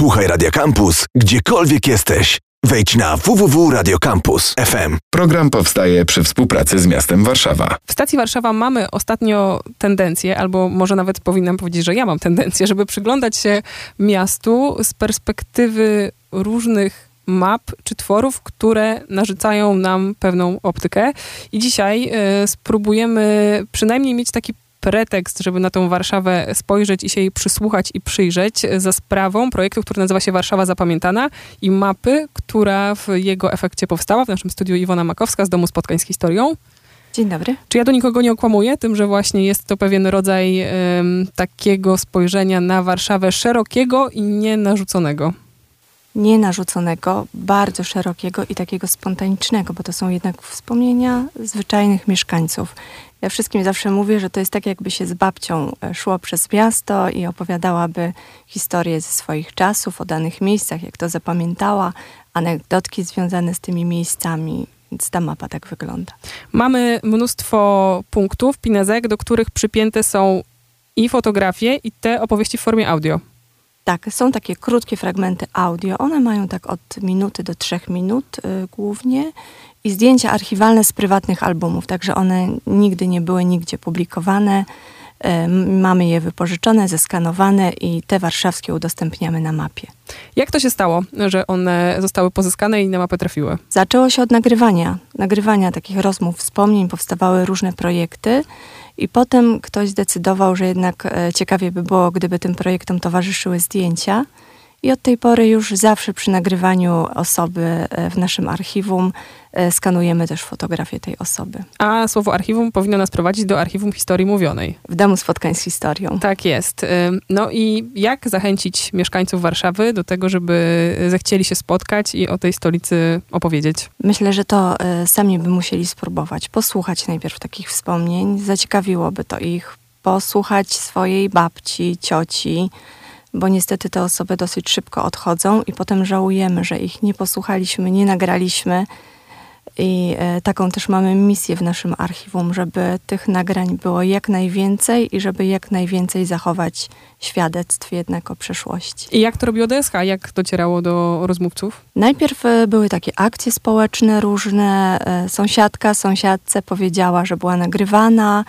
Słuchaj Radio Campus, gdziekolwiek jesteś. Wejdź na www.radiocampus.fm. Program powstaje przy współpracy z miastem Warszawa. W stacji Warszawa mamy ostatnio tendencję, albo może nawet powinnam powiedzieć, że ja mam tendencję, żeby przyglądać się miastu z perspektywy różnych map czy tworów, które narzucają nam pewną optykę. I dzisiaj y, spróbujemy przynajmniej mieć taki pretekst, żeby na tą Warszawę spojrzeć i się jej przysłuchać i przyjrzeć za sprawą projektu, który nazywa się Warszawa Zapamiętana i mapy, która w jego efekcie powstała. W naszym studiu Iwona Makowska z Domu Spotkań z Historią. Dzień dobry. Czy ja do nikogo nie okłamuję tym, że właśnie jest to pewien rodzaj um, takiego spojrzenia na Warszawę szerokiego i nienarzuconego? Nienarzuconego, bardzo szerokiego i takiego spontanicznego, bo to są jednak wspomnienia zwyczajnych mieszkańców. Ja wszystkim zawsze mówię, że to jest tak, jakby się z babcią e, szło przez miasto i opowiadałaby historię ze swoich czasów, o danych miejscach, jak to zapamiętała, anegdotki związane z tymi miejscami. Więc ta mapa tak wygląda. Mamy mnóstwo punktów, pinezek, do których przypięte są i fotografie, i te opowieści w formie audio. Tak, są takie krótkie fragmenty audio. One mają tak od minuty do trzech minut y, głównie i zdjęcia archiwalne z prywatnych albumów, także one nigdy nie były nigdzie publikowane. Mamy je wypożyczone, zeskanowane i te warszawskie udostępniamy na mapie. Jak to się stało, że one zostały pozyskane i na mapę trafiły? Zaczęło się od nagrywania. Nagrywania takich rozmów, wspomnień, powstawały różne projekty i potem ktoś zdecydował, że jednak e, ciekawie by było, gdyby tym projektom towarzyszyły zdjęcia. I od tej pory już zawsze przy nagrywaniu osoby e, w naszym archiwum e, skanujemy też fotografię tej osoby. A słowo archiwum powinno nas prowadzić do archiwum historii mówionej. W domu spotkań z historią. Tak jest. No i jak zachęcić mieszkańców Warszawy do tego, żeby zechcieli się spotkać i o tej stolicy opowiedzieć? Myślę, że to e, sami by musieli spróbować. Posłuchać najpierw takich wspomnień. Zaciekawiłoby to ich. Posłuchać swojej babci, cioci, bo niestety te osoby dosyć szybko odchodzą i potem żałujemy, że ich nie posłuchaliśmy, nie nagraliśmy. I e, taką też mamy misję w naszym archiwum, żeby tych nagrań było jak najwięcej i żeby jak najwięcej zachować świadectw jednak o przeszłości. I jak to robiło DSH? Jak docierało do rozmówców? Najpierw e, były takie akcje społeczne różne. E, sąsiadka sąsiadce powiedziała, że była nagrywana.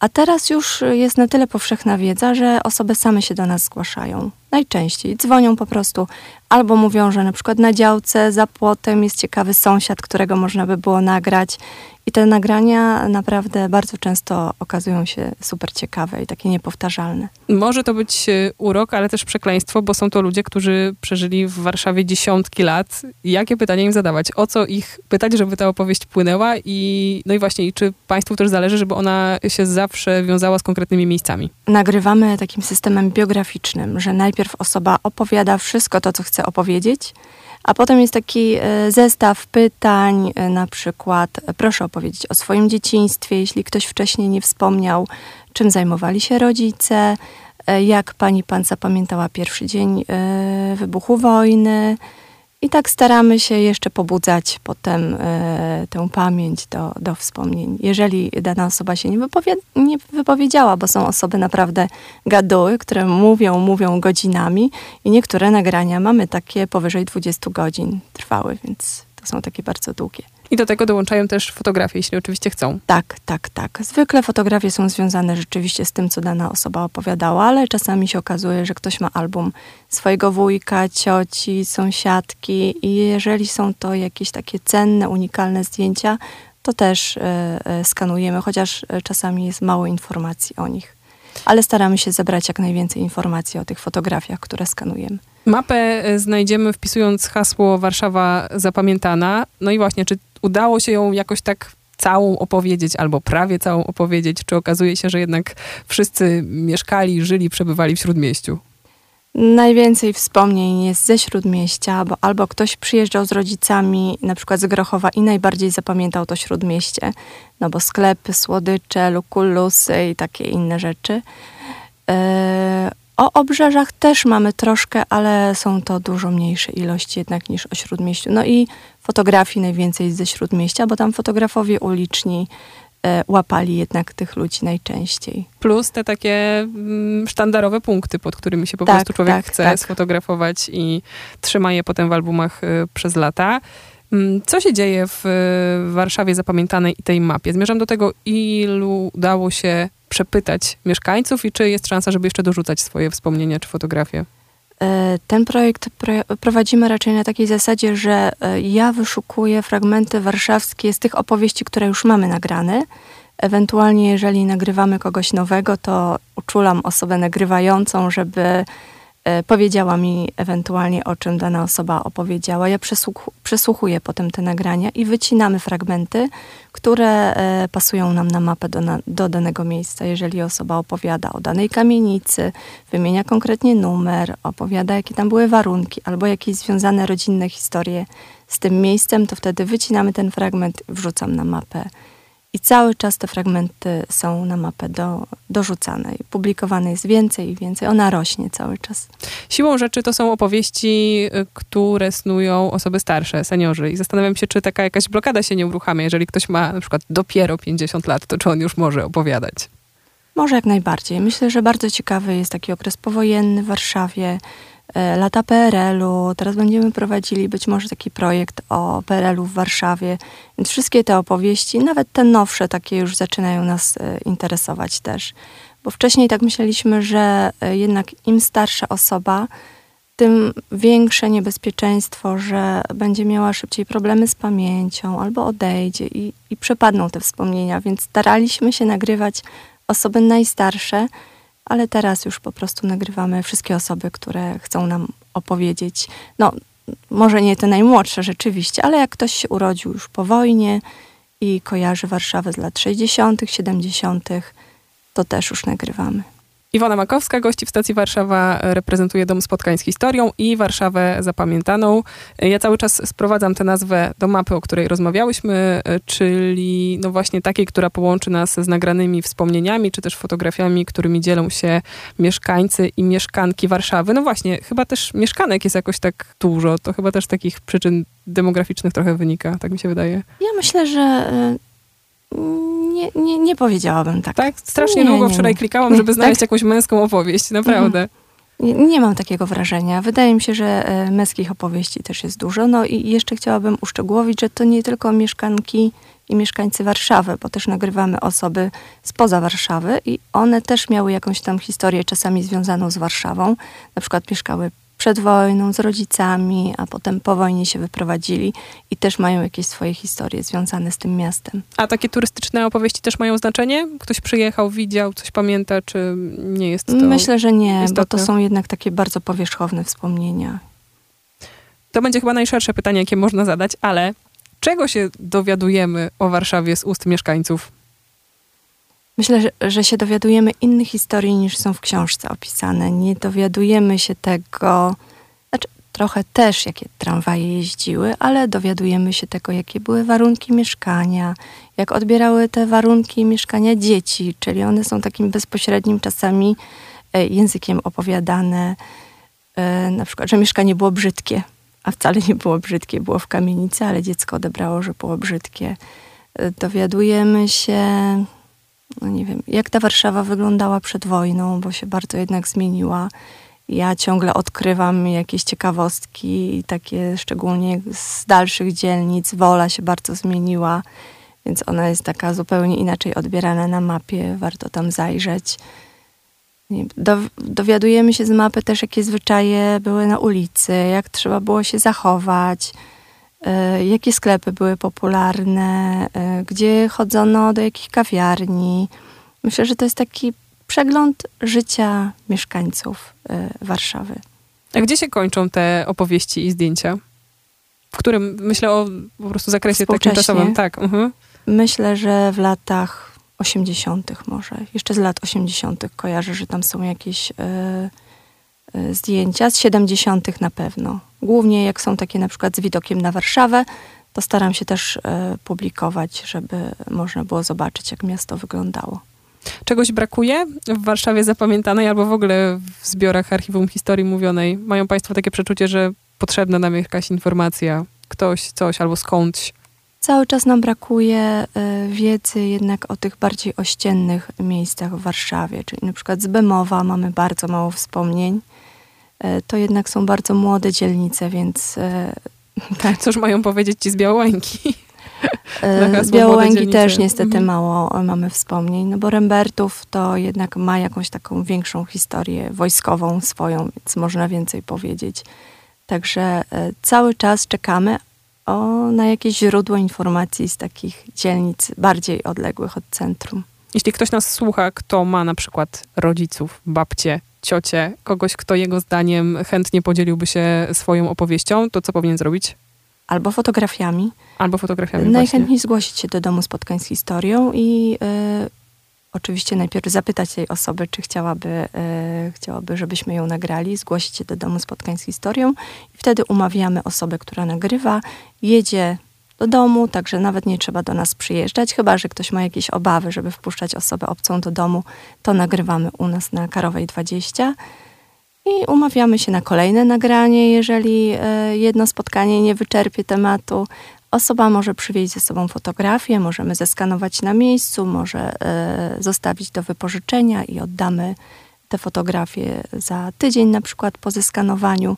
A teraz już jest na tyle powszechna wiedza, że osoby same się do nas zgłaszają. Najczęściej dzwonią po prostu albo mówią, że na przykład na działce za płotem jest ciekawy sąsiad, którego można by było nagrać i te nagrania naprawdę bardzo często okazują się super ciekawe i takie niepowtarzalne. Może to być e, urok, ale też przekleństwo, bo są to ludzie, którzy przeżyli w Warszawie dziesiątki lat. Jakie pytania im zadawać? O co ich pytać, żeby ta opowieść płynęła? I, no i właśnie, czy Państwu też zależy, żeby ona się zawsze wiązała z konkretnymi miejscami? Nagrywamy takim systemem biograficznym, że najpierw osoba opowiada wszystko to, co chce opowiedzieć, a potem jest taki e, zestaw pytań, e, na przykład e, proszę opowiedzieć o swoim dzieciństwie, jeśli ktoś wcześniej nie wspomniał, czym zajmowali się rodzice, jak pani pan zapamiętała pierwszy dzień wybuchu wojny, i tak staramy się jeszcze pobudzać potem e, tę pamięć do, do wspomnień. Jeżeli dana osoba się nie, nie wypowiedziała, bo są osoby naprawdę gaduły, które mówią, mówią godzinami i niektóre nagrania mamy takie powyżej 20 godzin trwały, więc to są takie bardzo długie. I do tego dołączają też fotografie, jeśli oczywiście chcą. Tak, tak, tak. Zwykle fotografie są związane rzeczywiście z tym, co dana osoba opowiadała, ale czasami się okazuje, że ktoś ma album swojego wujka, cioci, sąsiadki i jeżeli są to jakieś takie cenne, unikalne zdjęcia, to też y, y, skanujemy, chociaż e, czasami jest mało informacji o nich. Ale staramy się zebrać jak najwięcej informacji o tych fotografiach, które skanujemy. Mapę znajdziemy wpisując hasło Warszawa zapamiętana. No i właśnie, czy udało się ją jakoś tak całą opowiedzieć, albo prawie całą opowiedzieć, czy okazuje się, że jednak wszyscy mieszkali, żyli, przebywali w Śródmieściu? Najwięcej wspomnień jest ze Śródmieścia, bo albo ktoś przyjeżdżał z rodzicami, na przykład z Grochowa i najbardziej zapamiętał to Śródmieście, no bo sklepy, słodycze, lukulusy i takie inne rzeczy. E, o obrzeżach też mamy troszkę, ale są to dużo mniejsze ilości jednak niż o Śródmieściu. No i fotografii najwięcej ze Śródmieścia, bo tam fotografowie uliczni łapali jednak tych ludzi najczęściej. Plus te takie mm, sztandarowe punkty, pod którymi się po Tak, prostu człowiek tak, chce tak. sfotografować i trzyma je potem w albumach y, przez lata. Mm, Co się dzieje w Warszawie zapamiętanej i tej mapie? Zmierzam do tego, ilu udało się przepytać mieszkańców i czy jest szansa, żeby jeszcze dorzucać swoje wspomnienia czy fotografie? E, Ten projekt pro- prowadzimy raczej na takiej zasadzie, że e, ja wyszukuję fragmenty warszawskie z tych opowieści, które już mamy nagrane. Ewentualnie, jeżeli nagrywamy kogoś nowego, to uczulam osobę nagrywającą, żeby powiedziała mi ewentualnie, o czym dana osoba opowiedziała. Ja przesłuch- przesłuchuję potem te nagrania i wycinamy fragmenty, które e, pasują nam na mapę do, na, do danego miejsca. Jeżeli osoba opowiada o danej kamienicy, wymienia konkretnie numer, opowiada, jakie tam były warunki, albo jakieś związane rodzinne historie z tym miejscem, to wtedy wycinamy ten fragment, wrzucam na mapę. I cały czas te fragmenty są na mapę do, dorzucane. Publikowane jest więcej i więcej. Ona rośnie cały czas. Siłą rzeczy to są opowieści, y, które snują osoby starsze, seniorzy. I zastanawiam się, czy taka jakaś blokada się nie uruchamia. Jeżeli ktoś ma na przykład dopiero 50 lat, to czy on już może opowiadać? Może jak najbardziej. Myślę, że bardzo ciekawy jest taki okres powojenny w Warszawie, lata PRL-u. Teraz będziemy prowadzili być może taki projekt o PRL-u w Warszawie. Więc wszystkie te opowieści, nawet te nowsze, takie już zaczynają nas e, interesować też. Bo wcześniej tak myśleliśmy, że e, jednak im starsza osoba, tym większe niebezpieczeństwo, że będzie miała szybciej problemy z pamięcią albo odejdzie i, i przepadną te wspomnienia. Więc staraliśmy się nagrywać osoby najstarsze, ale teraz już po prostu nagrywamy wszystkie osoby, które chcą nam opowiedzieć. No, może nie te najmłodsze rzeczywiście, ale jak ktoś się urodził już po wojnie i kojarzy Warszawę z lat 60., 70., to też już nagrywamy. Iwona Makowska, gości w stacji Warszawa, reprezentuje Dom Spotkań z Historią i Warszawę Zapamiętaną. Ja cały czas sprowadzam tę nazwę do mapy, o której rozmawiałyśmy, czyli no właśnie takiej, która połączy nas z nagranymi wspomnieniami, czy też fotografiami, którymi dzielą się mieszkańcy i mieszkanki Warszawy. No właśnie, chyba też mieszkanek jest jakoś tak dużo. To chyba też takich przyczyn demograficznych trochę wynika, tak mi się wydaje. Ja myślę, że nie, nie, nie powiedziałabym tak. Tak? Strasznie Nie, długo nie, wczoraj nie. klikałam, żeby Tak? znaleźć jakąś męską opowieść, naprawdę. Nie, nie mam takiego wrażenia. Wydaje mi się, że e, męskich opowieści też jest dużo. No i jeszcze chciałabym uszczegółowić, że to nie tylko mieszkanki i mieszkańcy Warszawy, bo też nagrywamy osoby spoza Warszawy i one też miały jakąś tam historię czasami związaną z Warszawą. Na przykład mieszkały przed wojną z rodzicami, a potem po wojnie się wyprowadzili i też mają jakieś swoje historie związane z tym miastem. A takie turystyczne opowieści też mają znaczenie? Ktoś przyjechał, widział, coś pamięta, czy nie jest to... Myślę, że nie, bo istotne. to są jednak takie bardzo powierzchowne wspomnienia. To będzie chyba najszersze pytanie, jakie można zadać, ale czego się dowiadujemy o Warszawie z ust mieszkańców? Myślę, że, się dowiadujemy innych historii niż są w książce opisane. Nie dowiadujemy się tego, znaczy trochę też, jakie tramwaje jeździły, ale dowiadujemy się tego, jakie były warunki mieszkania, jak odbierały te warunki mieszkania dzieci, czyli one są takim bezpośrednim czasami e, językiem opowiadane. E, Na przykład, że mieszkanie było brzydkie, a wcale nie było brzydkie, było w kamienicy, ale dziecko odebrało, że było brzydkie. E, Dowiadujemy się, no nie wiem, jak ta Warszawa wyglądała przed wojną, bo się bardzo jednak zmieniła. Ja ciągle odkrywam jakieś ciekawostki, takie szczególnie z dalszych dzielnic. Wola się bardzo zmieniła, więc ona jest taka zupełnie inaczej odbierana na mapie. Warto tam zajrzeć. Dowiadujemy się z mapy też, jakie zwyczaje były na ulicy, jak trzeba było się zachować, jakie sklepy były popularne, e, gdzie chodzono do jakich kawiarni. Myślę, że to jest taki przegląd życia mieszkańców e, Warszawy. A gdzie się kończą te opowieści i zdjęcia? W którym, myślę o po prostu zakresie takim czasowym. Tak, mhm. Myślę, że w latach 80. może, jeszcze z lat 80. kojarzę, że tam są jakieś e, e, zdjęcia, z 70. na pewno. Głównie jak są takie na przykład z widokiem na Warszawę, to staram się też e, publikować, żeby można było zobaczyć, jak miasto wyglądało. Czegoś brakuje w Warszawie zapamiętanej albo w ogóle w zbiorach archiwum historii mówionej? Mają Państwo takie przeczucie, że potrzebna nam jakaś informacja, ktoś, coś albo skądś? Cały czas nam brakuje y, wiedzy jednak o tych bardziej ościennych miejscach w Warszawie, czyli na przykład z Bemowa mamy bardzo mało wspomnień. Y, to jednak są bardzo młode dzielnice, więc y, tak. Cóż mają powiedzieć ci z Białołęki? z Białołęki też niestety mhm. mało mamy wspomnień, no bo Rembertów to jednak ma jakąś taką większą historię wojskową swoją, więc można więcej powiedzieć. Także cały czas czekamy, o, na jakieś źródło informacji z takich dzielnic bardziej odległych od centrum. Jeśli ktoś nas słucha, kto ma na przykład rodziców, babcie, ciocie, kogoś, kto jego zdaniem chętnie podzieliłby się swoją opowieścią, to co powinien zrobić? Albo fotografiami. Albo fotografiami. Najchętniej właśnie. zgłosić się do domu spotkań z historią i y, oczywiście najpierw zapytać tej osoby, czy chciałaby, e, chciałaby, żebyśmy ją nagrali, zgłosić się do domu spotkań z historią i wtedy umawiamy osobę, która nagrywa, jedzie do domu, także nawet nie trzeba do nas przyjeżdżać, chyba że ktoś ma jakieś obawy, żeby wpuszczać osobę obcą do domu, to nagrywamy u nas na Karowej 20 i umawiamy się na kolejne nagranie, jeżeli e, jedno spotkanie nie wyczerpie tematu, Osoba może przywieźć ze sobą fotografię, możemy zeskanować na miejscu, może e, zostawić do wypożyczenia i oddamy te fotografie za tydzień, na przykład po zeskanowaniu.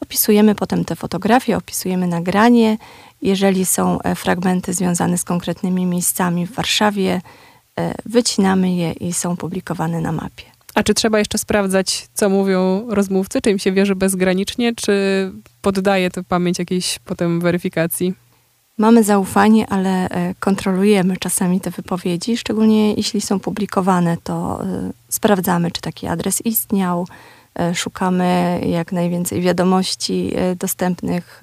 Opisujemy potem te fotografie, opisujemy nagranie. Jeżeli są e, fragmenty związane z konkretnymi miejscami w Warszawie, e, wycinamy je i są publikowane na mapie. A czy trzeba jeszcze sprawdzać, co mówią rozmówcy? Czy im się wierzy bezgranicznie, czy poddaje to pamięć jakiejś potem weryfikacji? Mamy zaufanie, ale e, kontrolujemy czasami te wypowiedzi, szczególnie jeśli są publikowane, to sprawdzamy, czy taki adres istniał, szukamy jak najwięcej wiadomości dostępnych,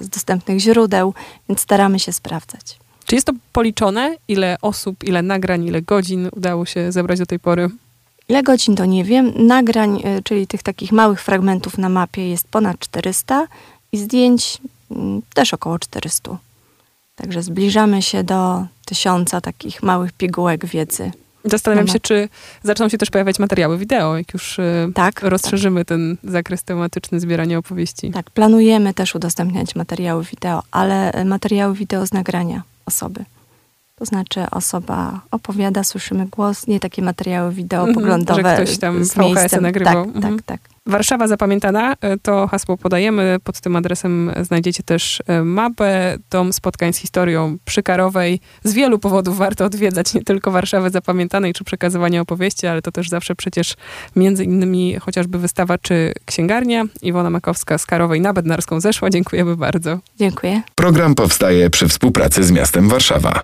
z dostępnych źródeł, więc staramy się sprawdzać. Czy jest to policzone? Ile osób, ile nagrań, ile godzin udało się zebrać do tej pory? Ile godzin to nie wiem. Nagrań, czyli tych takich małych fragmentów na mapie jest ponad 400 i zdjęć mm, też około 400. Także zbliżamy się do tysiąca takich małych pigułek wiedzy. Zastanawiam się, czy zaczną się też pojawiać materiały wideo, jak już y, tak, rozszerzymy tak. ten zakres tematyczny zbierania opowieści. Tak, planujemy też udostępniać materiały wideo, ale y, materiały wideo z nagrania osoby. To znaczy osoba opowiada, słyszymy głos, nie takie materiały wideo -hmm, poglądowe. Że ktoś tam VHS nagrywał. Tak, mm -hmm. tak, tak. Warszawa zapamiętana, e, to hasło podajemy. Pod tym adresem znajdziecie też e, mapę, dom spotkań z historią przykarowej. Z wielu powodów warto odwiedzać nie tylko Warszawę zapamiętanej czy przekazywanie opowieści, ale to też zawsze przecież między innymi chociażby wystawa czy księgarnia. Iwona Makowska z Karowej na Bednarską zeszła. Dziękujemy bardzo. Dziękuję. Program powstaje przy współpracy z miastem Warszawa.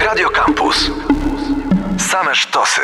Radio Campus. Same sztosy.